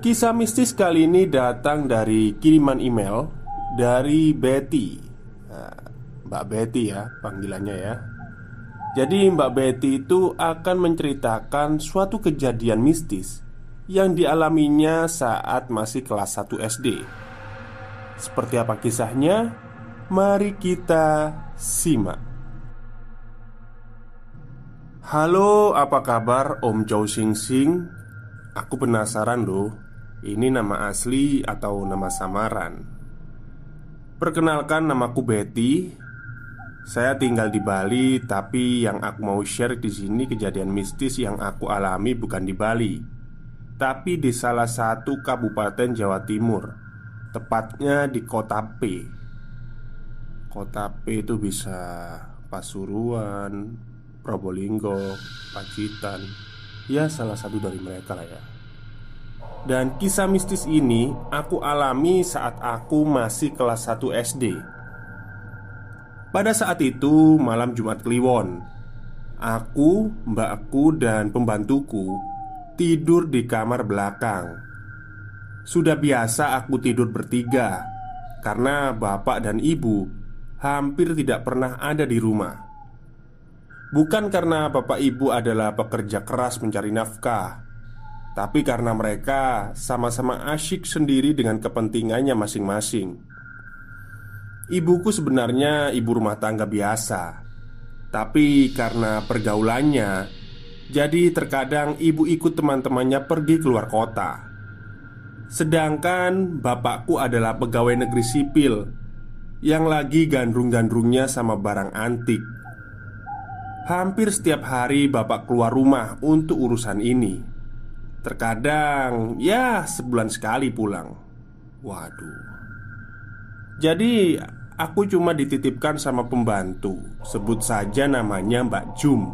Kisah mistis kali ini datang dari kiriman email dari Betty. Nah, Mbak Betty ya panggilannya ya. Jadi Mbak Betty itu akan menceritakan suatu kejadian mistis Yang dialaminya saat masih kelas 1 SD Seperti apa kisahnya? Mari kita simak. Halo, apa kabar Om Chow Sing Sing? Aku penasaran loh ini nama asli atau nama samaran? Perkenalkan namaku Betty. Saya tinggal di Bali, tapi yang aku mau share di sini kejadian mistis yang aku alami bukan di Bali, tapi di salah satu kabupaten Jawa Timur, tepatnya di Kota P. Kota P itu bisa Pasuruan, Probolinggo, Pacitan, ya salah satu dari mereka lah ya. Dan kisah mistis ini aku alami saat aku masih kelas 1 SD Pada saat itu malam Jumat Kliwon Aku, mbakku, dan pembantuku tidur di kamar belakang. Sudah biasa aku tidur bertiga Karena bapak dan ibu hampir tidak pernah ada di rumah. Bukan karena bapak ibu adalah pekerja keras mencari nafkah tapi karena mereka sama-sama asyik sendiri dengan kepentingannya masing-masing. Ibuku sebenarnya ibu rumah tangga biasa. Tapi karena pergaulannya Jadi terkadang ibu ikut teman-temannya pergi keluar kota. Sedangkan bapakku adalah pegawai negeri sipil Yang lagi gandrung-gandrungnya sama barang antik. Hampir setiap hari bapak keluar rumah untuk urusan ini Terkadang ya sebulan sekali pulang. Waduh. Jadi aku cuma dititipkan sama pembantu. Sebut saja namanya Mbak Jum.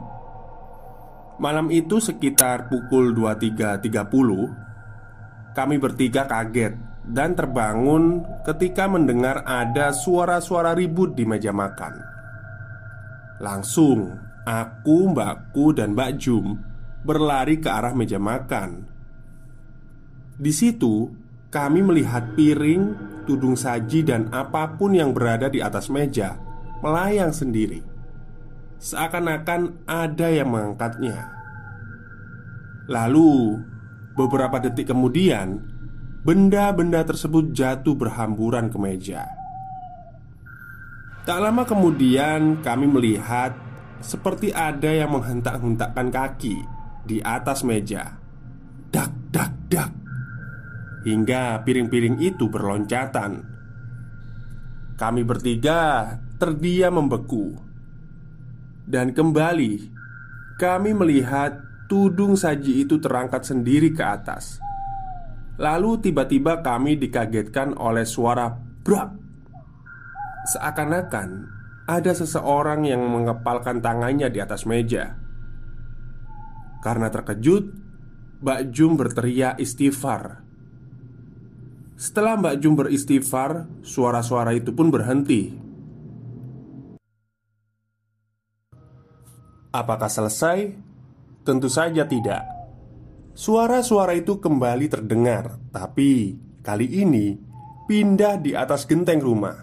Malam itu sekitar pukul 23.30 Kami bertiga kaget dan terbangun ketika mendengar ada suara-suara ribut di meja makan. Langsung aku, mbakku, dan Mbak Jum berlari ke arah meja makan. Di situ, kami melihat piring, tudung saji, dan apa pun yang berada di atas meja melayang sendiri, seakan-akan ada yang mengangkatnya. Lalu, beberapa detik kemudian, benda-benda tersebut jatuh berhamburan ke meja. Tak lama kemudian, kami melihat seperti ada yang menghentak-hentakkan kaki di atas meja. Dak, dak, dak, hingga piring-piring itu berloncatan. Kami bertiga terdiam membeku, dan kembali kami melihat tudung saji itu terangkat sendiri ke atas. Lalu tiba-tiba kami dikagetkan oleh suara brak. Seakan-akan ada seseorang yang mengepalkan tangannya di atas meja. Karena terkejut, Mbak Jum berteriak istighfar. Setelah Mbak Jum beristighfar, suara-suara itu pun berhenti. Apakah selesai? Tentu saja tidak. Suara-suara itu kembali terdengar, tapi kali ini pindah di atas genteng rumah.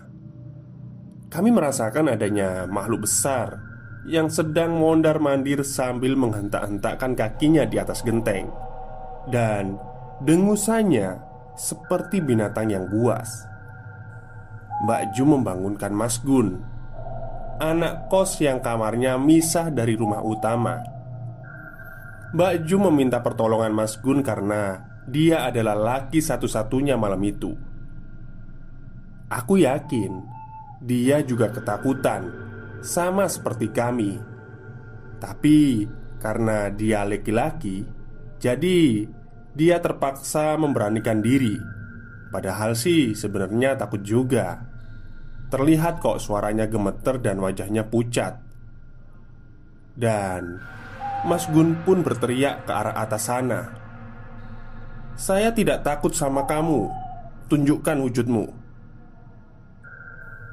Kami merasakan adanya makhluk besar yang sedang mondar-mandir sambil menghentak-hentakkan kakinya di atas genteng, dan dengusannya seperti binatang yang buas. Mbak Ju membangunkan Mas Gun, anak kos yang kamarnya misah dari rumah utama. Mbak Ju meminta pertolongan Mas Gun karena dia adalah laki satu-satunya malam itu. Aku yakin dia juga ketakutan sama seperti kami. Tapi karena dia laki-laki, jadi dia terpaksa memberanikan diri. Padahal sih sebenarnya takut juga. Terlihat kok suaranya gemeter dan wajahnya pucat. Dan Mas Gun pun berteriak ke arah atas sana. "Saya tidak takut sama kamu. Tunjukkan wujudmu."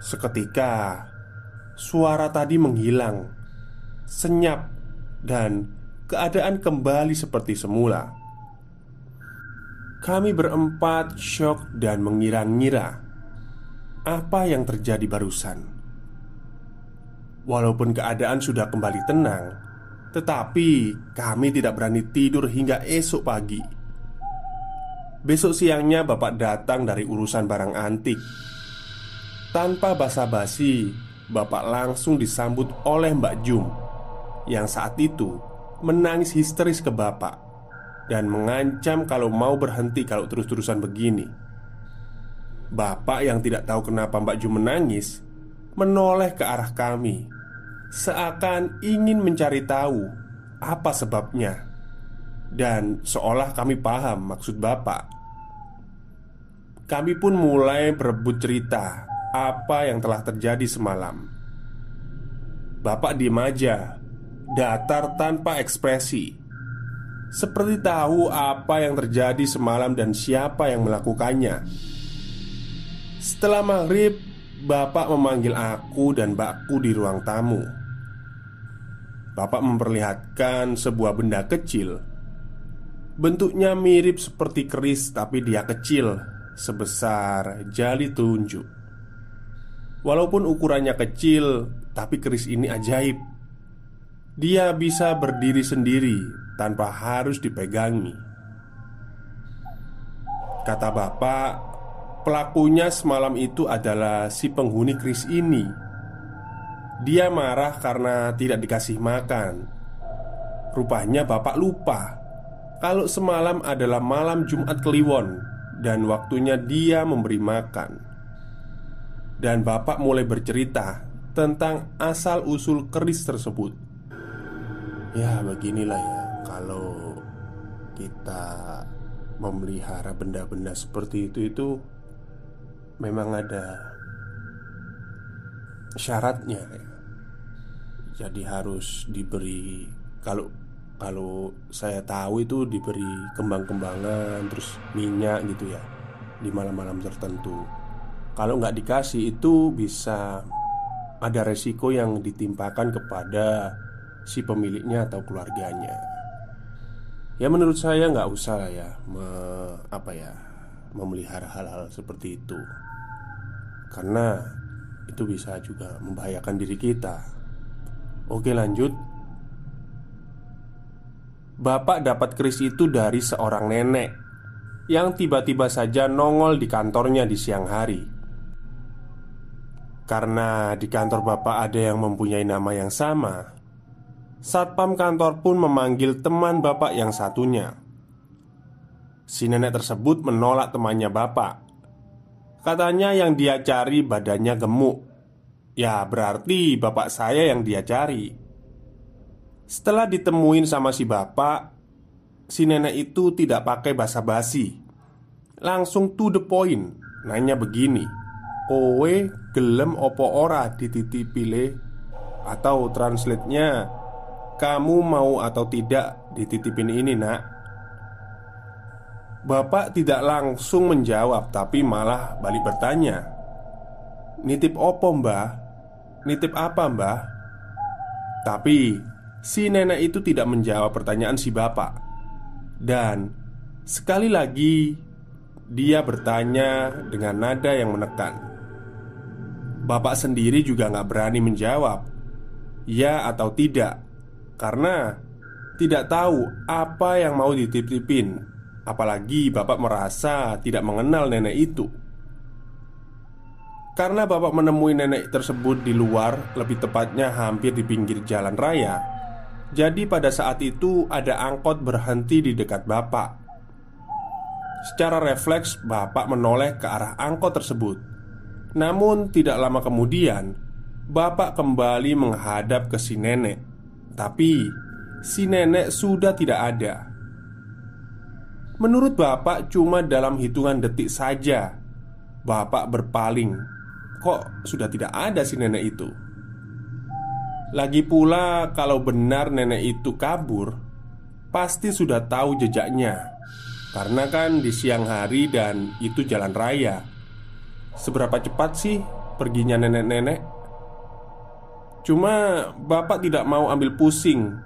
Seketika suara tadi menghilang, senyap, dan keadaan kembali seperti semula. Kami berempat shock dan mengira-ngira apa yang terjadi barusan. Walaupun keadaan sudah kembali tenang, tetapi kami tidak berani tidur hingga esok pagi. Besok siangnya bapak datang dari urusan barang antik. Tanpa basa-basi, bapak langsung disambut oleh Mbak Jum yang saat itu menangis histeris ke bapak dan mengancam kalau mau berhenti kalau terus-terusan begini. Bapak yang tidak tahu kenapa Mbak Ju menangis menoleh ke arah kami, seakan ingin mencari tahu apa sebabnya, dan seolah kami paham maksud Bapak. Kami pun mulai berebut cerita apa yang telah terjadi semalam. Bapak diem aja, datar tanpa ekspresi seperti tahu apa yang terjadi semalam dan siapa yang melakukannya. Setelah maghrib, bapak memanggil aku dan bakku di ruang tamu. Bapak memperlihatkan sebuah benda kecil. Bentuknya mirip seperti keris, tapi dia kecil, sebesar jali tunjuk. Walaupun ukurannya kecil, tapi keris ini ajaib. Dia bisa berdiri sendiri tanpa harus dipegangi. Kata bapak, pelakunya semalam itu adalah si penghuni kris ini. Dia marah karena tidak dikasih makan. Rupanya bapak lupa kalau semalam adalah malam Jumat Kliwon dan waktunya dia memberi makan. Dan bapak mulai bercerita tentang asal-usul keris tersebut. Ya, beginilah ya kalau kita memelihara benda-benda seperti itu itu memang ada syaratnya ya. Jadi harus diberi kalau kalau saya tahu itu diberi kembang-kembangan terus minyak gitu ya di malam-malam tertentu. Kalau nggak dikasih itu bisa ada resiko yang ditimpakan kepada si pemiliknya atau keluarganya. Ya menurut saya nggak usah lah ya me, Apa ya Memelihara hal-hal seperti itu. Karena Itu bisa juga membahayakan diri kita. Oke lanjut. Bapak dapat keris itu dari seorang nenek Yang tiba-tiba saja nongol di kantornya di siang hari Karena di kantor bapak ada yang mempunyai nama yang sama Satpam kantor pun memanggil teman bapak yang satunya. Si nenek tersebut menolak temannya bapak. Katanya yang dia cari badannya gemuk. Ya, berarti bapak saya yang dia cari. Setelah ditemuin sama si bapak, si nenek itu tidak pakai basa-basi. Langsung to the point, nanya begini. Kowe gelem opo ora dititipile atau translate-nya kamu mau atau tidak dititipin ini nak? Bapak tidak langsung menjawab Tapi malah balik bertanya Nitip opo mbah? Nitip apa mbah? Tapi si nenek itu tidak menjawab pertanyaan si bapak Dan sekali lagi Dia bertanya dengan nada yang menekan Bapak sendiri juga nggak berani menjawab Ya atau tidak. Karena tidak tahu apa yang mau dititipin. Apalagi bapak merasa tidak mengenal nenek itu. Karena bapak menemui nenek tersebut di luar Lebih tepatnya hampir di pinggir jalan raya Jadi pada saat itu ada angkot berhenti di dekat bapak. Secara refleks bapak menoleh ke arah angkot tersebut Namun tidak lama kemudian Bapak kembali menghadap ke si nenek tapi si nenek sudah tidak ada. Menurut bapak, cuma dalam hitungan detik saja bapak berpaling. Kok sudah tidak ada si nenek itu? Lagi pula, kalau benar nenek itu kabur, pasti sudah tahu jejaknya, karena kan di siang hari dan itu jalan raya. Seberapa cepat sih perginya nenek-nenek? Cuma bapak tidak mau ambil pusing.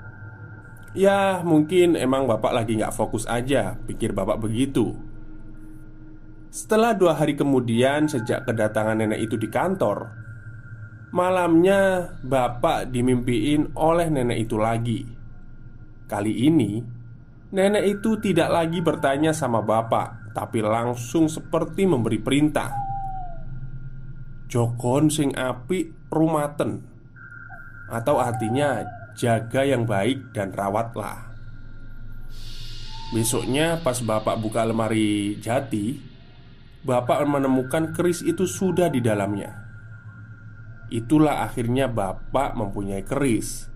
Ya mungkin emang bapak lagi nggak fokus aja Pikir bapak begitu. Setelah dua hari kemudian sejak kedatangan nenek itu di kantor Malamnya bapak dimimpiin oleh nenek itu lagi. Kali ini Nenek itu tidak lagi bertanya sama bapak Tapi langsung seperti memberi perintah Jokon sing api rumaten. Atau artinya Jaga yang baik dan rawatlah Besoknya pas bapak buka lemari jati Bapak menemukan keris itu sudah di dalamnya. Itulah akhirnya bapak mempunyai keris.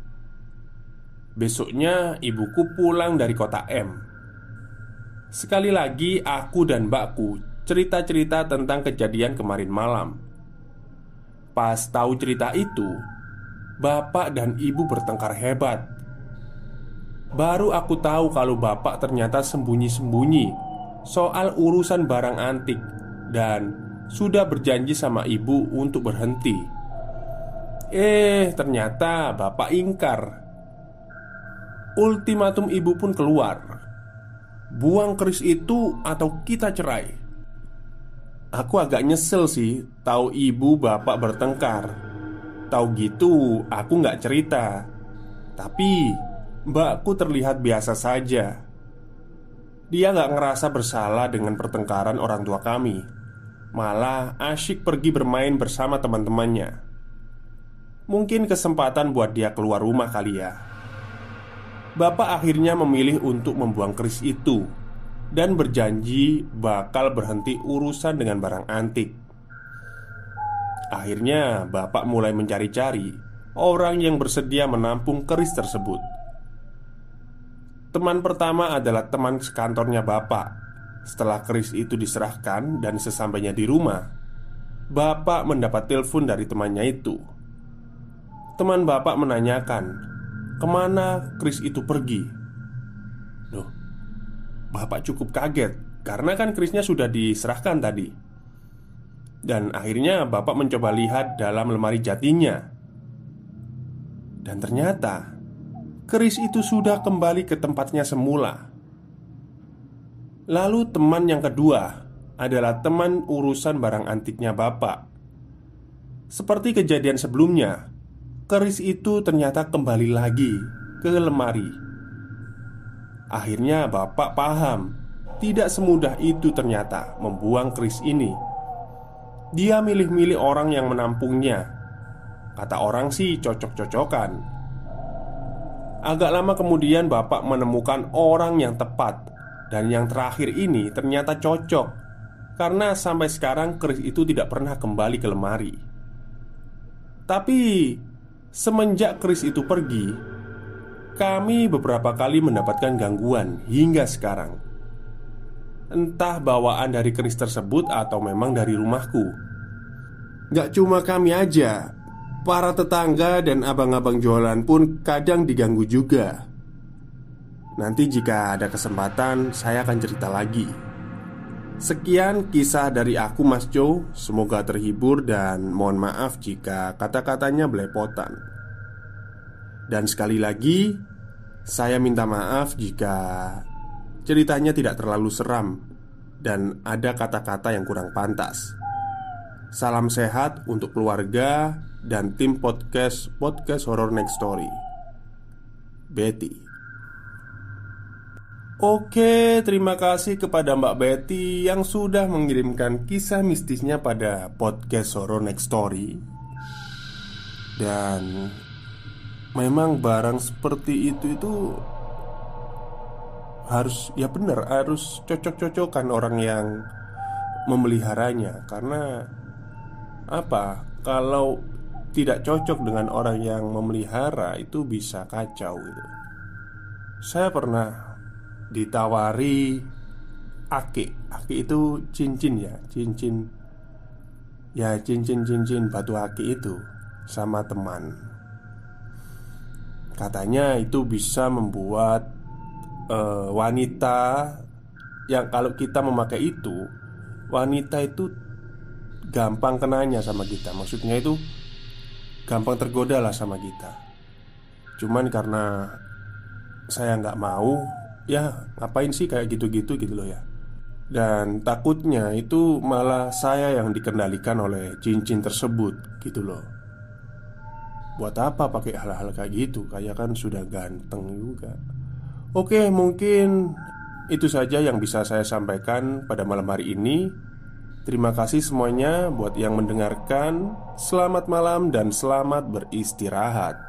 Besoknya ibuku pulang dari kota M. Sekali lagi aku dan mbakku cerita-cerita tentang kejadian kemarin malam Pas tahu cerita itu bapak dan ibu bertengkar hebat. Baru aku tahu kalau bapak ternyata sembunyi-sembunyi soal urusan barang antik dan sudah berjanji sama ibu untuk berhenti. Eh, ternyata bapak ingkar. Ultimatum ibu pun keluar. Buang keris itu atau kita cerai. Aku agak nyesel sih tahu ibu bapak bertengkar Tahu gitu, aku nggak cerita. Tapi mbakku terlihat biasa saja. Dia nggak ngerasa bersalah dengan pertengkaran orang tua kami. Malah asyik pergi bermain bersama teman-temannya. Mungkin kesempatan buat dia keluar rumah kali ya. Bapak akhirnya memilih untuk membuang keris itu dan berjanji bakal berhenti urusan dengan barang antik. Akhirnya, bapak mulai mencari-cari orang yang bersedia menampung keris tersebut. Teman pertama adalah teman sekantornya bapak. Setelah keris itu diserahkan dan sesampainya di rumah, bapak mendapat telepon dari temannya itu. Teman bapak menanyakan, "Ke mana keris itu pergi?" Loh, bapak cukup kaget karena kan kerisnya sudah diserahkan tadi. Dan akhirnya bapak mencoba lihat dalam lemari jatinya. Dan ternyata Keris itu sudah kembali ke tempatnya semula. Lalu teman yang kedua Adalah teman urusan barang antiknya bapak. Seperti kejadian sebelumnya Keris itu ternyata kembali lagi ke lemari Akhirnya bapak paham. Tidak semudah itu ternyata membuang keris ini. Dia milih-milih orang yang menampungnya. Kata orang sih cocok-cocokan. Agak lama kemudian bapak menemukan orang yang tepat. Dan yang terakhir ini ternyata cocok. Karena sampai sekarang keris itu tidak pernah kembali ke lemari. Tapi Semenjak keris itu pergi Kami beberapa kali mendapatkan gangguan hingga sekarang. Entah bawaan dari keris tersebut atau memang dari rumahku. Gak cuma kami aja Para tetangga dan abang-abang jualan pun kadang diganggu juga. Nanti jika ada kesempatan saya akan cerita lagi. Sekian kisah dari aku Mas Jo Semoga terhibur dan mohon maaf jika kata-katanya belepotan Dan sekali lagi Saya minta maaf jika Ceritanya tidak terlalu seram Dan ada kata-kata yang kurang pantas. Salam sehat untuk keluarga dan tim podcast Podcast Horror Next Story. Betty. Oke, terima kasih kepada Mbak Betty yang sudah mengirimkan kisah mistisnya pada podcast Horror Next Story. Dan memang barang seperti itu itu harus ya benar harus cocok-cocokan orang yang memeliharanya. Karena apa? Kalau tidak cocok dengan orang yang memelihara itu bisa kacau gitu. Saya pernah ditawari ake Ake itu cincin ya. Cincin Ya cincin-cincin batu ake itu Sama teman Katanya itu bisa membuat uh, Wanita Yang kalau kita memakai itu Wanita itu Gampang kenanya sama kita. Maksudnya itu Gampang tergoda lah sama kita. Cuman karena Saya nggak mau Ya ngapain sih kayak gitu-gitu gitu loh ya. Dan takutnya itu malah saya yang dikendalikan oleh cincin tersebut gitu loh Buat apa pakai hal-hal kayak gitu? Kayak kan sudah ganteng juga. Oke mungkin itu saja yang bisa saya sampaikan pada malam hari ini. Terima kasih semuanya buat yang mendengarkan. Selamat malam dan selamat beristirahat